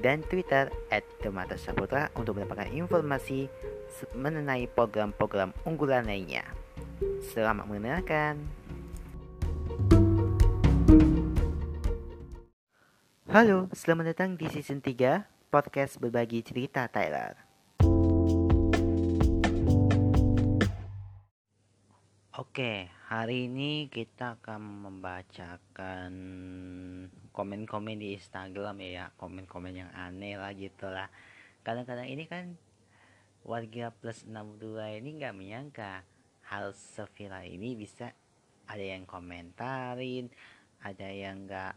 dan Twitter at Demata Saputra untuk mendapatkan informasi mengenai program-program unggulan lainnya. Selamat mendengarkan. Halo, selamat datang di season 3 podcast berbagi cerita Tyler. Oke, hari ini kita akan membacakan komen-komen di Instagram ya, komen-komen yang aneh lah gitu lah. Kadang-kadang ini kan warga plus 62 ini nggak menyangka hal seviral ini bisa ada yang komentarin, ada yang nggak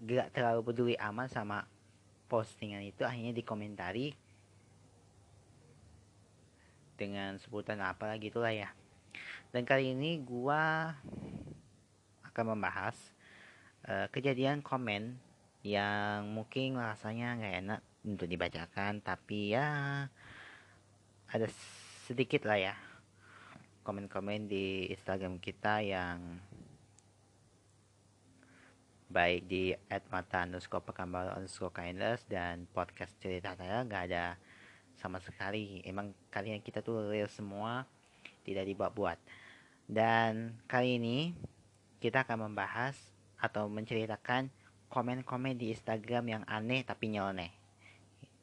nggak terlalu peduli aman sama postingan itu akhirnya dikomentari dengan sebutan apa gitu lah ya dan kali ini gua akan membahas uh, kejadian komen yang mungkin rasanya nggak enak untuk dibacakan tapi ya ada sedikit lah ya komen-komen di Instagram kita yang baik di @mata underscore pekanbaru underscore kindness dan podcast cerita saya nggak ada sama sekali. Emang kalian kita tuh real semua tidak dibuat-buat dan kali ini kita akan membahas atau menceritakan komen-komen di Instagram yang aneh tapi nyeleneh.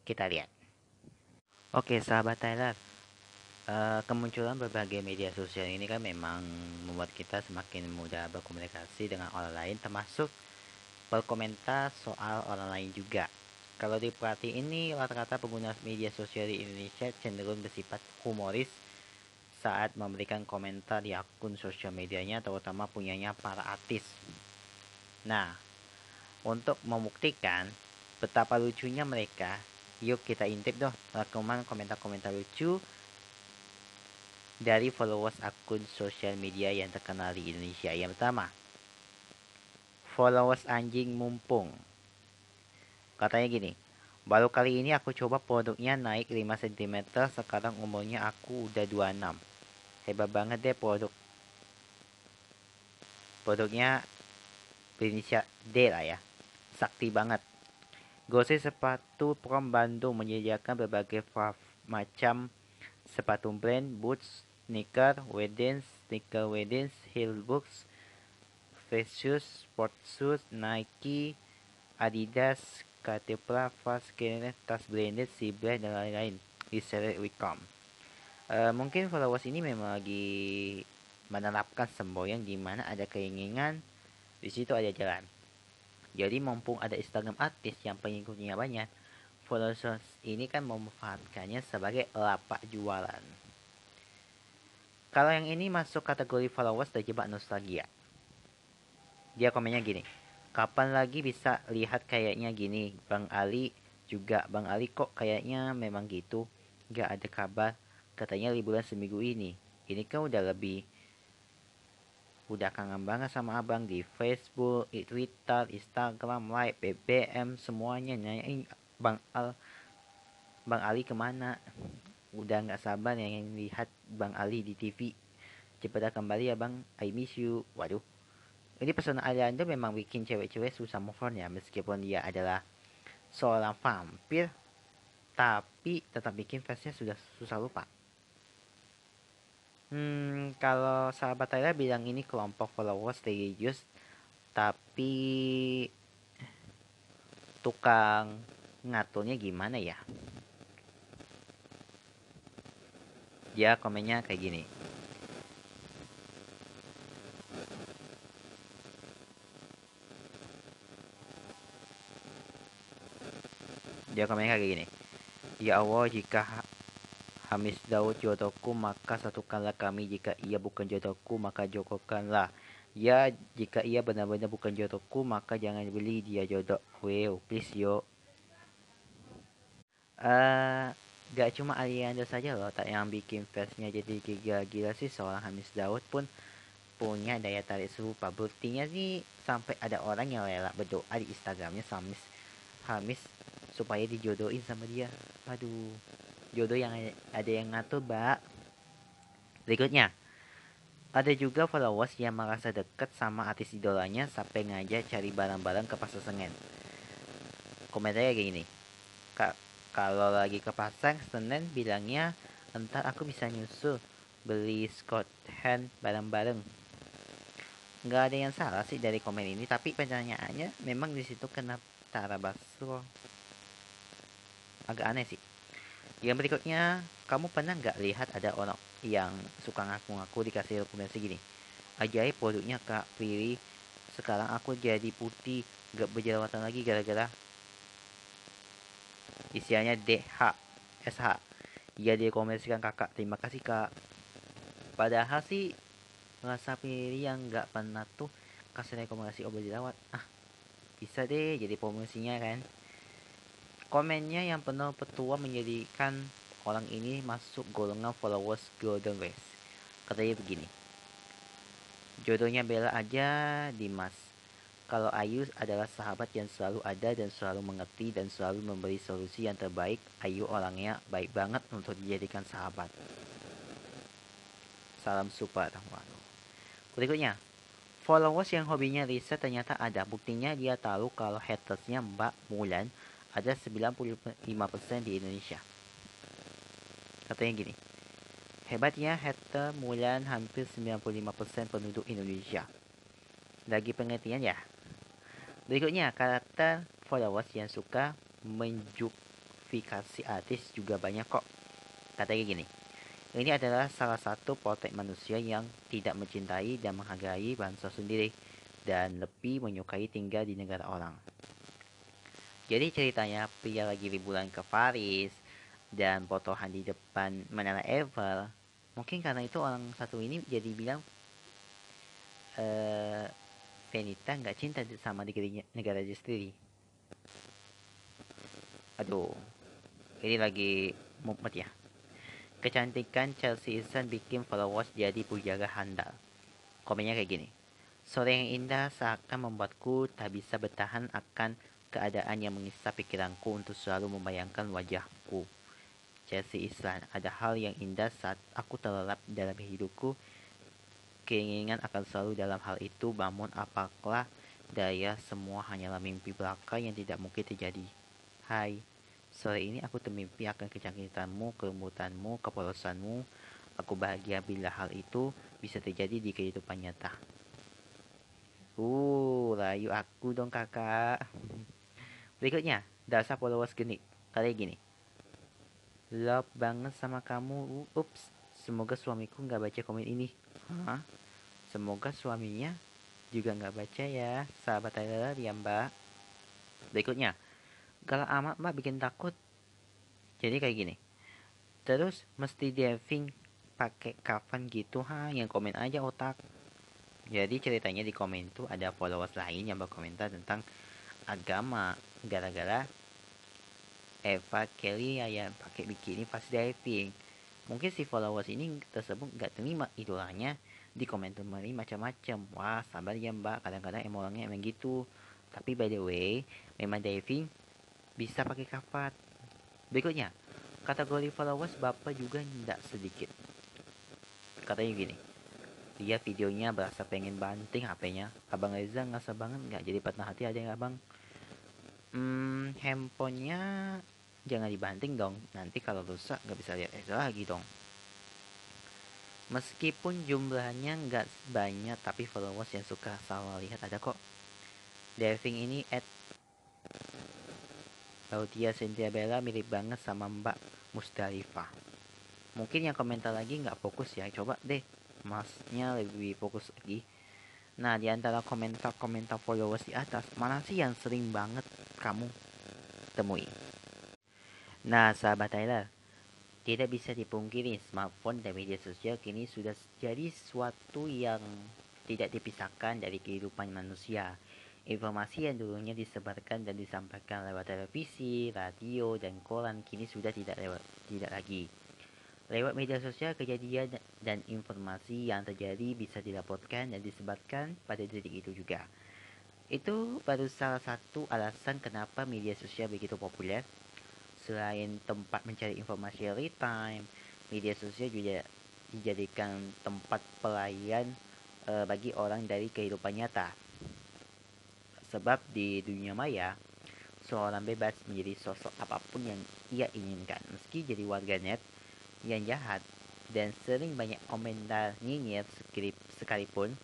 Kita lihat. Oke, sahabat Tyler. Uh, kemunculan berbagai media sosial ini kan memang membuat kita semakin mudah berkomunikasi dengan orang lain termasuk berkomentar soal orang lain juga. Kalau diperhati ini rata-rata pengguna media sosial di Indonesia cenderung bersifat humoris saat memberikan komentar di akun sosial medianya terutama punyanya para artis. Nah, untuk membuktikan betapa lucunya mereka, yuk kita intip dong rekaman komentar-komentar lucu dari followers akun sosial media yang terkenal di Indonesia. Yang pertama, followers anjing mumpung. Katanya gini, baru kali ini aku coba produknya naik 5 cm, sekarang umurnya aku udah 26 hebat banget deh produk. Produknya berinisial D lah ya. Sakti banget. Gose sepatu prom Bandung menyediakan berbagai macam sepatu brand, boots, sneaker, weddings, sneaker weddings, heel boots, face shoes, sport shoes, Nike, Adidas, Catepla, Fast tas branded, Sibler, dan lain-lain. Di Wicom. Uh, mungkin followers ini memang lagi menerapkan semboyan di mana ada keinginan di situ ada jalan. Jadi mumpung ada Instagram artis yang pengikutnya banyak, followers ini kan memanfaatkannya sebagai lapak jualan. Kalau yang ini masuk kategori followers terjebak nostalgia. Dia komennya gini, kapan lagi bisa lihat kayaknya gini, Bang Ali juga Bang Ali kok kayaknya memang gitu, gak ada kabar katanya liburan seminggu ini ini kan udah lebih udah kangen banget sama abang di Facebook, Twitter, Instagram, Live, BBM semuanya nanyain Bang Al, Bang Ali ke mana? Udah nggak sabar yang lihat Bang Ali di TV. Cepat kembali ya Bang, I miss you. Waduh, ini pesona Aliando memang bikin cewek-cewek susah move on ya meskipun dia adalah seorang vampir tapi tetap bikin fansnya sudah susah lupa. Hmm, kalau sahabat saya bilang ini kelompok followers religius, tapi tukang ngaturnya gimana ya? Dia komennya kayak gini. Dia komennya kayak gini. Ya Allah, jika Hamis Daud jodohku maka satukanlah kami. Jika ia bukan jodohku maka jokokanlah ya jika ia benar-benar bukan jodohku maka jangan beli dia jodoh. Wow please yo. Uh, gak cuma Aliando saja loh tak yang bikin fansnya jadi gila-gila sih. Seorang Hamis Daud pun punya daya tarik serupa. Buktinya sih sampai ada orang yang rela berdoa di Instagramnya Hamis Hamis supaya dijodohin sama dia. Aduh jodoh yang ada yang ngatur mbak. Berikutnya ada juga followers yang merasa dekat sama artis idolanya sampai ngajak cari barang-barang ke pasar Senen. Komentarnya kayak gini kak kalau lagi ke pasar Senen bilangnya entar aku bisa nyusul beli Scott hand bareng-bareng nggak ada yang salah sih dari komen ini tapi pertanyaannya memang di situ kena Tara Basro. Agak aneh sih yang berikutnya kamu pernah nggak lihat ada orang yang suka ngaku-ngaku dikasih rekomendasi gini? Ajaib produknya kak Piri. Sekarang aku jadi putih gak berjerawatan lagi gara-gara isiannya DH SH ia direkomendasikan kakak. Terima kasih kak. Padahal sih rasa pilih yang nggak pernah tuh kasih rekomendasi obat dirawat ah bisa deh jadi promosinya kan komennya yang penuh petua menjadikan orang ini masuk golongan followers golden race katanya begini jodohnya Bella aja Dimas kalau Ayu adalah sahabat yang selalu ada dan selalu mengerti dan selalu memberi solusi yang terbaik, Ayu orangnya baik banget untuk dijadikan sahabat. Salam super Tahwano. Berikutnya, followers yang hobinya riset ternyata ada. Buktinya dia tahu kalau hatersnya Mbak Mulan ada 95% di Indonesia. Katanya gini, hebatnya hater Mulan hampir 95% penduduk Indonesia. Lagi pengertian ya? Berikutnya, karakter followers yang suka menjustifikasi artis juga banyak kok. Katanya gini, ini adalah salah satu potret manusia yang tidak mencintai dan menghargai bangsa sendiri dan lebih menyukai tinggal di negara orang. Jadi ceritanya pria lagi liburan ke Paris dan potongan di depan Menara Eiffel. Mungkin karena itu orang satu ini jadi bilang eh Venita nggak cinta sama negerinya, negara dia sendiri. Aduh, ini lagi mumet ya. Kecantikan Chelsea Islan bikin followers jadi pujara handal. Komennya kayak gini. Sore yang indah seakan membuatku tak bisa bertahan akan keadaan yang mengisap pikiranku untuk selalu membayangkan wajahku. Chelsea Islan, ada hal yang indah saat aku terlelap dalam hidupku keinginan akan selalu dalam hal itu, namun apakah daya semua hanyalah mimpi belaka yang tidak mungkin terjadi. Hai, sore ini aku termimpi akan kecantikanmu, kelembutanmu, kepolosanmu. Aku bahagia bila hal itu bisa terjadi di kehidupan nyata. Uh, rayu aku dong kakak. Berikutnya, dasar followers genit. Kali gini. Love banget sama kamu. Ups, semoga suamiku nggak baca komen ini. Hah? Semoga suaminya juga nggak baca ya, sahabat Tyler ya mbak. Berikutnya, kalau amat mbak bikin takut. Jadi kayak gini. Terus mesti diving pakai kafan gitu ha, yang komen aja otak. Jadi ceritanya di komen tuh ada followers lain yang berkomentar tentang agama gara-gara Eva Kelly ya yang pakai bikini pas diving. Mungkin si followers ini tersebut nggak terima idolanya di komentar mari macam-macam. Wah sabar ya mbak. Kadang-kadang emang orangnya emang gitu. Tapi by the way memang diving bisa pakai kafat berikutnya kategori followers bapak juga tidak sedikit. Katanya gini dia videonya berasa pengen banting HP-nya. Abang Reza nggak banget nggak? Jadi patah hati aja nggak bang hmm, handphonenya jangan dibanting dong nanti kalau rusak nggak bisa lihat Reza lagi dong Meskipun jumlahnya nggak banyak, tapi followers yang suka sama lihat ada kok. Deving ini at Claudia Cynthia Bella mirip banget sama Mbak Musdalifah. Mungkin yang komentar lagi nggak fokus ya, coba deh masnya lebih fokus lagi. Nah, di antara komentar-komentar followers di atas, mana sih yang sering banget kamu temui? Nah, sahabat Tyler, tidak bisa dipungkiri, smartphone dan media sosial kini sudah jadi sesuatu yang tidak dipisahkan dari kehidupan manusia. Informasi yang dulunya disebarkan dan disampaikan lewat televisi, radio, dan koran kini sudah tidak lewat tidak lagi. Lewat media sosial, kejadian dan informasi yang terjadi bisa dilaporkan dan disebarkan pada detik itu juga. Itu baru salah satu alasan kenapa media sosial begitu populer. Selain tempat mencari informasi real time, media sosial juga dijadikan tempat pelayan e, bagi orang dari kehidupan nyata Sebab di dunia maya, seorang bebas menjadi sosok apa pun yang ia inginkan. Meski jadi warganet yang jahat dan sering banyak komentar nyinyir sekalipun,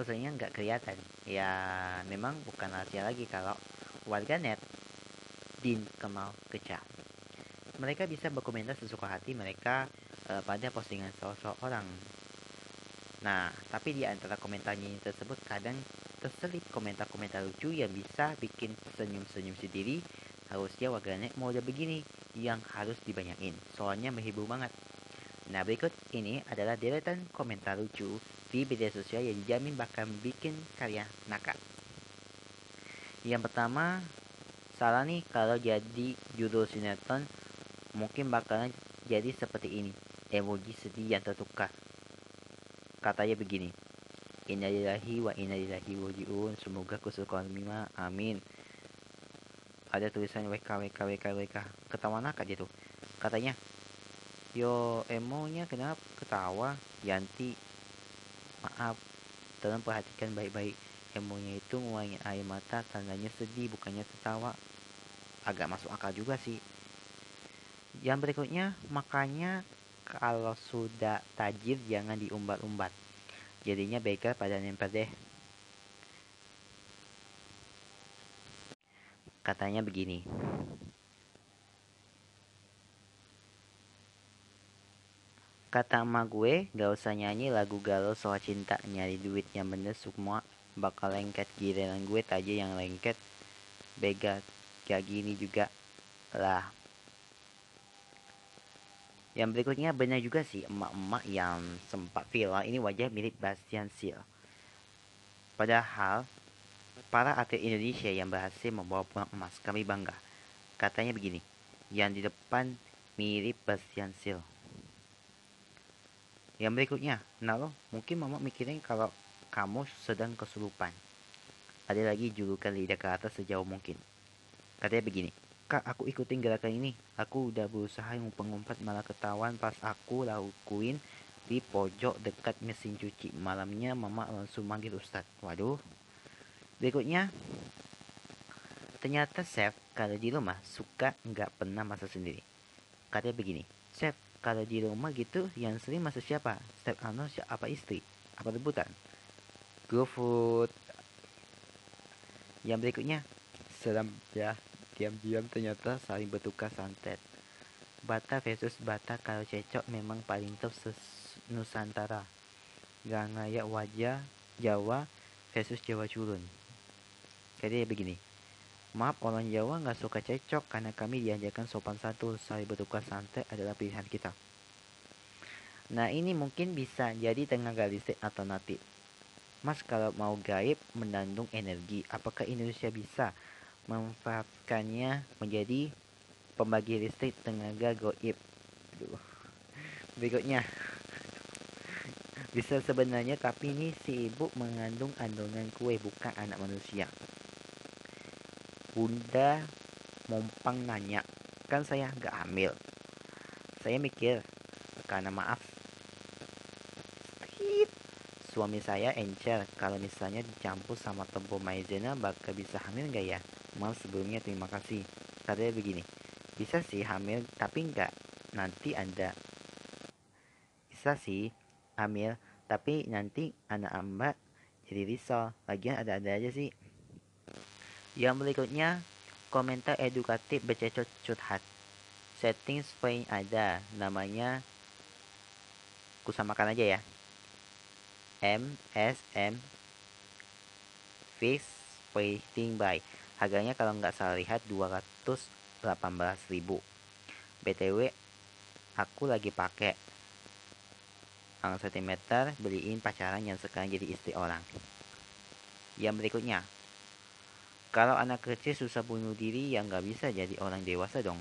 sosoknya nggak kelihatan. Ya memang bukan rahasia lagi kalau warganet din kenal kecap. Mereka bisa berkomentar sesuka hati mereka uh, pada postingan sosok orang. Nah, tapi di antara komentarnya tersebut kadang terselip komentar-komentar lucu yang bisa bikin senyum-senyum sendiri harusnya warganet udah begini yang harus dibanyakin soalnya menghibur banget nah berikut ini adalah deretan komentar lucu di media sosial yang dijamin bakal bikin karya nakal yang pertama salah nih kalau jadi judul sinetron mungkin bakalan jadi seperti ini emoji sedih yang tertukar katanya begini Innalillahi wa inna ilaihi rajiun. Semoga kesukaan Mima. Amin. Ada tulisan WK WK WK WK. Ketawa nakal gitu. Katanya, Yo emonya kenapa ketawa? Yanti, maaf. Tolong perhatikan baik-baik. Emonya itu nguangin air mata tandanya sedih bukannya tertawa. Agak masuk akal juga sih. Yang berikutnya, makanya kalau sudah tajir jangan diumbat-umbat jadinya baiklah pada nempel deh katanya begini Kata emak gue, gak usah nyanyi lagu galau soal cinta, nyari duit yang bener semua bakal lengket giliran gue aja yang lengket. Bega, kayak gini juga lah. Yang berikutnya benar juga sih emak-emak yang sempat viral ini wajah mirip Bastian Seal. Padahal para atlet Indonesia yang berhasil membawa pulang emas kami bangga. Katanya begini, yang di depan mirip Bastian Seal. Yang berikutnya, nah lo mungkin mama mikirin kalau kamu sedang kesurupan. Ada lagi julukan lidah ke atas sejauh mungkin. Katanya begini, Kak, aku ikutin gerakan ini. Aku udah berusaha ngumpet-ngumpet malah ketahuan pas aku lakuin di pojok dekat mesin cuci. Malamnya mama langsung manggil Ustad. Waduh. Berikutnya, ternyata chef kalau di rumah suka nggak pernah masak sendiri. Katanya begini, chef kalau di rumah gitu yang sering masak siapa? Chef Arnold apa istri? Apa rebutan? Go food. Yang berikutnya, seram ya diam-diam ternyata saling bertukar santet. Bata versus Bata kalau cecok memang paling top Nusantara. Gak ngayak wajah Jawa versus Jawa culun. Jadi begini. Maaf orang Jawa nggak suka cecok karena kami diajarkan sopan satu saling bertukar santet adalah pilihan kita. Nah ini mungkin bisa jadi tenaga listrik alternatif. Mas kalau mau gaib menandung energi, apakah Indonesia bisa memanfaatkannya menjadi pembagi listrik tenaga goib. Berikutnya, bisa sebenarnya tapi ini si ibu mengandung andongan kue bukan anak manusia. Bunda Mompang nanya, kan saya nggak hamil. Saya mikir, karena maaf, suami saya encer kalau misalnya dicampur sama tepung maizena bakal bisa hamil nggak ya? Mal sebelumnya terima kasih. Katanya begini, bisa sih hamil tapi nggak nanti ada. Bisa sih hamil tapi nanti anak mbak jadi risau. Lagian ada-ada aja sih. Yang berikutnya, komentar edukatif bercecot curhat. Setting spray ada, namanya kusamakan aja ya. MSM Fish Fighting by Harganya kalau nggak salah lihat 218.000. BTW aku lagi pakai ang cm beliin pacaran yang sekarang jadi istri orang. Yang berikutnya, Kalau anak kecil susah bunuh diri, ya nggak bisa jadi orang dewasa dong.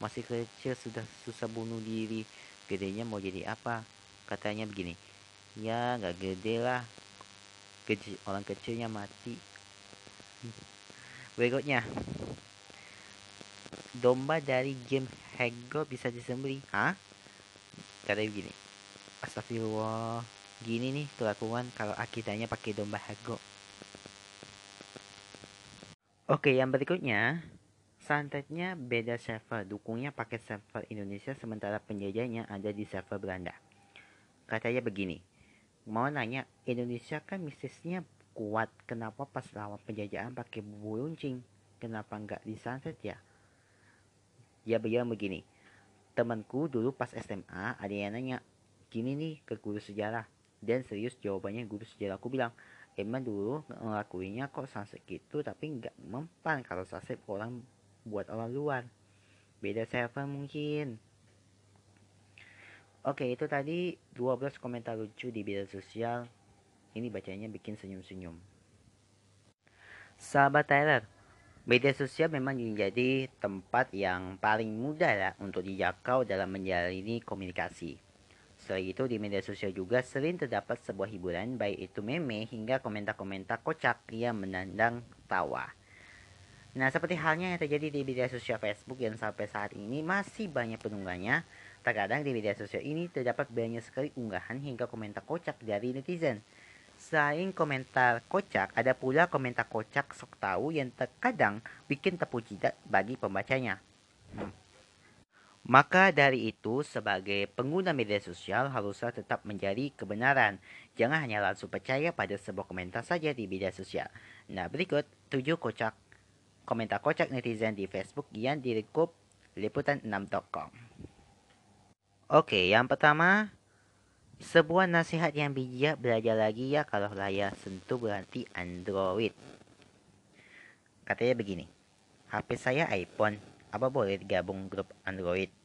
Masih kecil sudah susah bunuh diri, gedenya mau jadi apa? Katanya begini, ya nggak gede lah, Kecil, orang kecilnya mati. Berikutnya, domba dari game Hego bisa disembeli. Hah? Katanya begini, Astagfirullah, gini nih kelakuan kalau akidahnya pakai domba Hego. Oke, yang berikutnya, santetnya beda server. Dukungnya pakai server Indonesia sementara penjajahnya ada di server Belanda. Katanya begini, mau nanya, Indonesia kan mistisnya kuat. Kenapa pas lawan penjajahan pakai bubu runcing? Kenapa nggak disantet ya? Ya bilang begini, temanku dulu pas SMA ada yang nanya, gini nih ke guru sejarah. Dan serius jawabannya guru sejarah aku bilang, emang dulu ngelakuinnya kok sunset gitu tapi nggak mempan kalau sunset orang buat orang luar. Beda server mungkin. Oke itu tadi 12 komentar lucu di media sosial. Ini bacanya bikin senyum-senyum. Sahabat Tyler Media sosial memang menjadi tempat yang paling mudah ya untuk dijangkau dalam menjalani komunikasi. Selain itu, di media sosial juga sering terdapat sebuah hiburan, baik itu meme hingga komentar-komentar kocak yang menandang tawa. Nah, seperti halnya yang terjadi di media sosial Facebook yang sampai saat ini masih banyak penunggannya. Terkadang di media sosial ini terdapat banyak sekali unggahan hingga komentar kocak dari netizen. Selain komentar kocak, ada pula komentar kocak sok tahu yang terkadang bikin terpuji bagi pembacanya. Hmm. Maka dari itu, sebagai pengguna media sosial haruslah tetap menjadi kebenaran. Jangan hanya langsung percaya pada sebuah komentar saja di media sosial. Nah, berikut 7 kocak komentar kocak netizen di Facebook yang direkup liputan6.com. Oke, yang pertama, sebuah nasihat yang bijak belajar lagi ya kalau layar sentuh berarti Android. Katanya begini, HP saya iPhone, apa boleh digabung grup Android?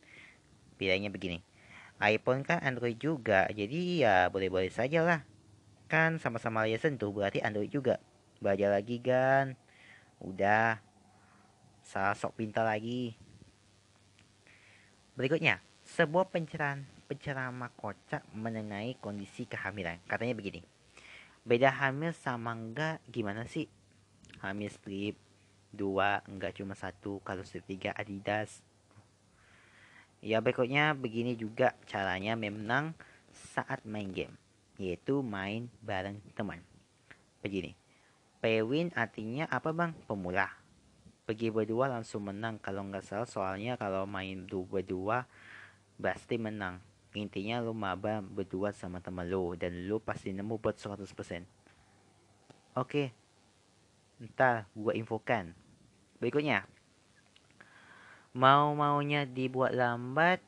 Bilangnya begini. iPhone kan Android juga jadi ya boleh-boleh saja lah kan sama-sama layar sentuh berarti Android juga. Belajar lagi kan? Udah. Salah sok pintar lagi. Berikutnya sebuah pencerahan penceramah kocak mengenai kondisi kehamilan. Katanya begini beda hamil sama enggak gimana sih? Hamil strip dua enggak cuma satu kalau strip tiga Adidas Ya berikutnya begini juga caranya menang saat main game, yaitu main bareng teman. Begini, Pewin artinya apa bang? Pemula. Pergi berdua langsung menang kalau nggak salah soalnya kalau main dua berdua pasti menang. Intinya lu maba berdua sama teman lu dan lu pasti nemu buat 100%. Oke, ntar gua infokan. Berikutnya, mau-maunya dibuat lambat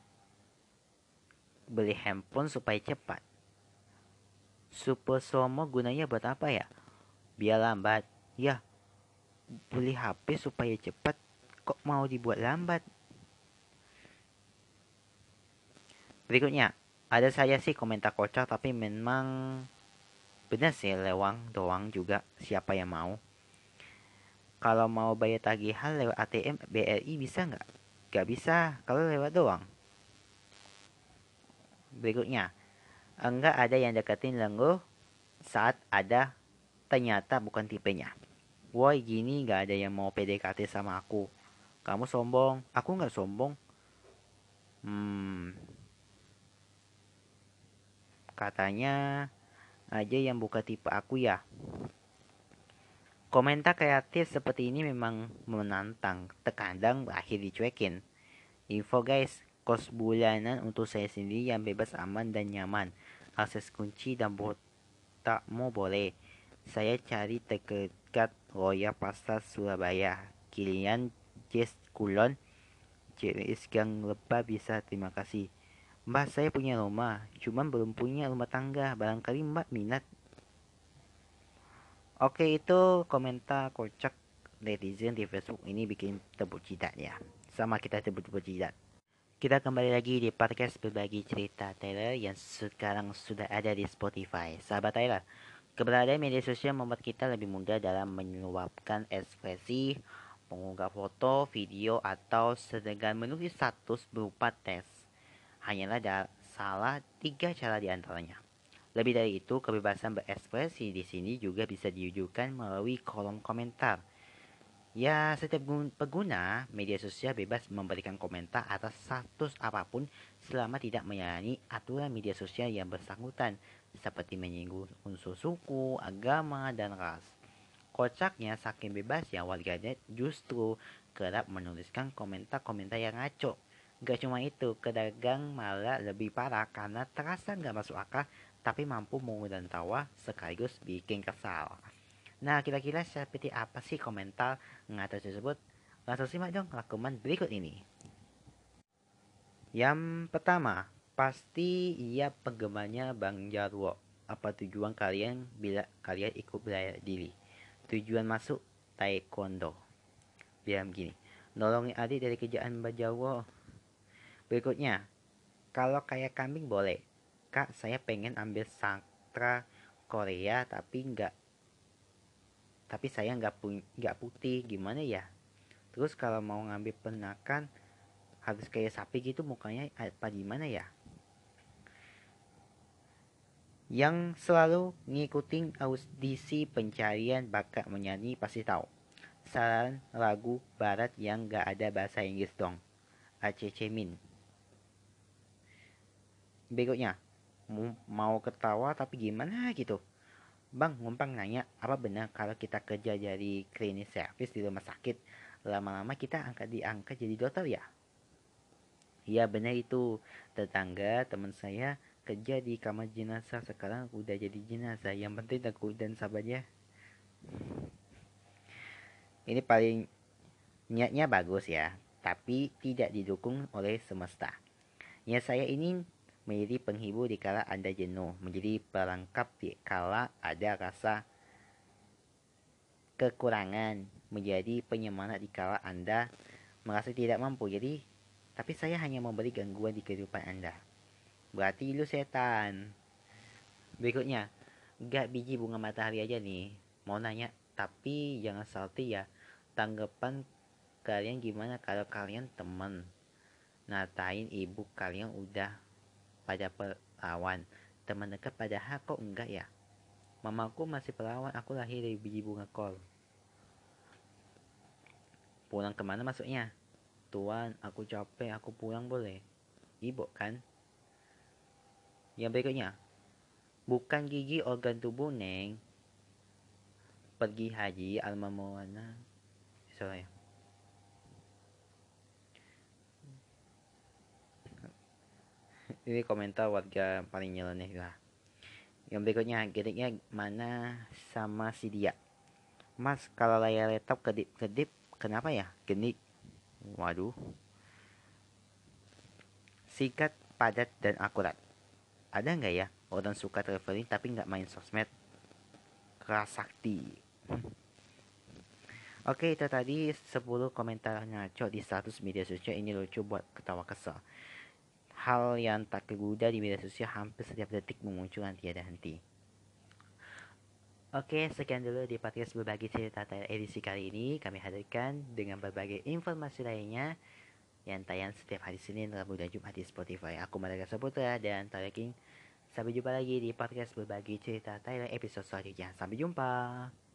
beli handphone supaya cepat. Super somo gunanya buat apa ya? Biar lambat. Ya beli HP supaya cepat. Kok mau dibuat lambat? Berikutnya ada saya sih komentar kocak tapi memang benar sih lewang doang juga. Siapa yang mau kalau mau bayar tagihan lewat ATM BRI bisa nggak? Nggak bisa, kalau lewat doang. Berikutnya, enggak ada yang deketin lenggo saat ada ternyata bukan tipenya. Woi gini nggak ada yang mau PDKT sama aku. Kamu sombong, aku nggak sombong. Hmm, katanya aja yang buka tipe aku ya. Komentar kreatif seperti ini memang menantang, terkadang berakhir dicuekin. Info guys, kos bulanan untuk saya sendiri yang bebas aman dan nyaman. Akses kunci dan botakmu boleh. Saya cari terdekat Royal Pasar Surabaya. Kilian Jess Kulon. JWS Gang Lebah bisa terima kasih. Mbak saya punya rumah, cuman belum punya rumah tangga. Barangkali mbak minat Oke itu komentar kocak netizen di Facebook ini bikin tebuk jidat ya. Sama kita tebuk-tebuk jidat. Kita kembali lagi di podcast berbagi cerita Taylor yang sekarang sudah ada di Spotify. Sahabat Taylor, Keberadaan media sosial membuat kita lebih mudah dalam menyuapkan ekspresi, mengunggah foto, video, atau sedangkan menulis status berupa teks. Hanyalah salah tiga cara di antaranya. Lebih dari itu, kebebasan berekspresi di sini juga bisa diwujudkan melalui kolom komentar. Ya, setiap pengguna media sosial bebas memberikan komentar atas status apa pun selama tidak menyalahi aturan media sosial yang bersangkutan seperti menyinggung unsur suku, agama, dan ras. Kocaknya, saking bebas ya warganet justru kerap menuliskan komentar-komentar yang ngaco. Gak cuma itu, kedagang malah lebih parah karena terasa gak masuk akal tapi mampu mengundang tawa sekaligus bikin kesal. Nah, kira-kira seperti apa sih komentar ngaco tersebut? Langsung simak dong rakaman berikut ini. Yang pertama, Pasti ia penggemarnya Bang Jarwo. Apa tujuan kalian bila kalian ikut bela diri? Tujuan masuk taekwondo. Biar begini. Nolongin adik dari kerjaan Bang Jarwo. Berikutnya. Kalau kayak kambing boleh. Kak, saya pengen ambil sastra Korea tapi nggak tapi saya nggak nggak putih gimana ya terus kalau mau ngambil penakan harus kayak sapi gitu mukanya apa gimana ya yang selalu ngikutin audisi pencarian bakat menyanyi pasti tahu. Saran lagu barat yang gak ada bahasa Inggris dong. ACC Min. Berikutnya, mau ketawa tapi gimana gitu. Bang, ngumpang nanya, apa benar kalau kita kerja jadi klinis servis di rumah sakit, lama-lama kita angkat diangkat jadi dokter ya? Iya benar itu. Tetangga teman saya kerja di kamar jenazah sekarang udah jadi jenazah yang penting takut dan sabarnya ini paling niatnya bagus ya tapi tidak didukung oleh semesta ya saya ini menjadi penghibur di kala anda jenuh menjadi pelengkap di kala ada rasa kekurangan menjadi penyemangat di kala anda merasa tidak mampu jadi tapi saya hanya memberi gangguan di kehidupan anda Berarti lu setan. Berikutnya, gak biji bunga matahari aja nih. Mau nanya, tapi jangan salty ya. Tanggapan kalian gimana kalau kalian temen ngatain ibu kalian udah pada perawan teman dekat padahal kok enggak ya mamaku masih perawan aku lahir dari biji bunga kol pulang ke mana maksudnya tuan aku capek aku pulang boleh ibu kan yang berikutnya, bukan gigi organ tubuh neng. Pergi haji alma mawana. Sorry. Ini komentar warga paling nyeleneh lah. Yang berikutnya, gedeknya mana sama si dia. Mas, kalau layar laptop kedip-kedip, kenapa ya? Genik. Waduh. Sikat, padat, dan akurat ada nggak ya orang suka traveling tapi nggak main sosmed sakti Oke itu tadi 10 komentar ngaco di status media sosial ini lucu buat ketawa kesel Hal yang tak keguda di media sosial hampir setiap detik memunculkan tiada henti Oke, sekian dulu di podcast berbagi cerita edisi kali ini. Kami hadirkan dengan berbagai informasi lainnya yang tayang setiap hari Senin, Rabu, dan Jumat di Spotify. Aku Madaga Saputra dan Taleking. Sampai jumpa lagi di podcast berbagi cerita Thailand episode selanjutnya. Sampai jumpa.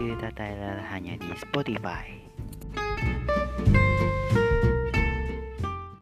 Cerita Thailand hanya di Spotify.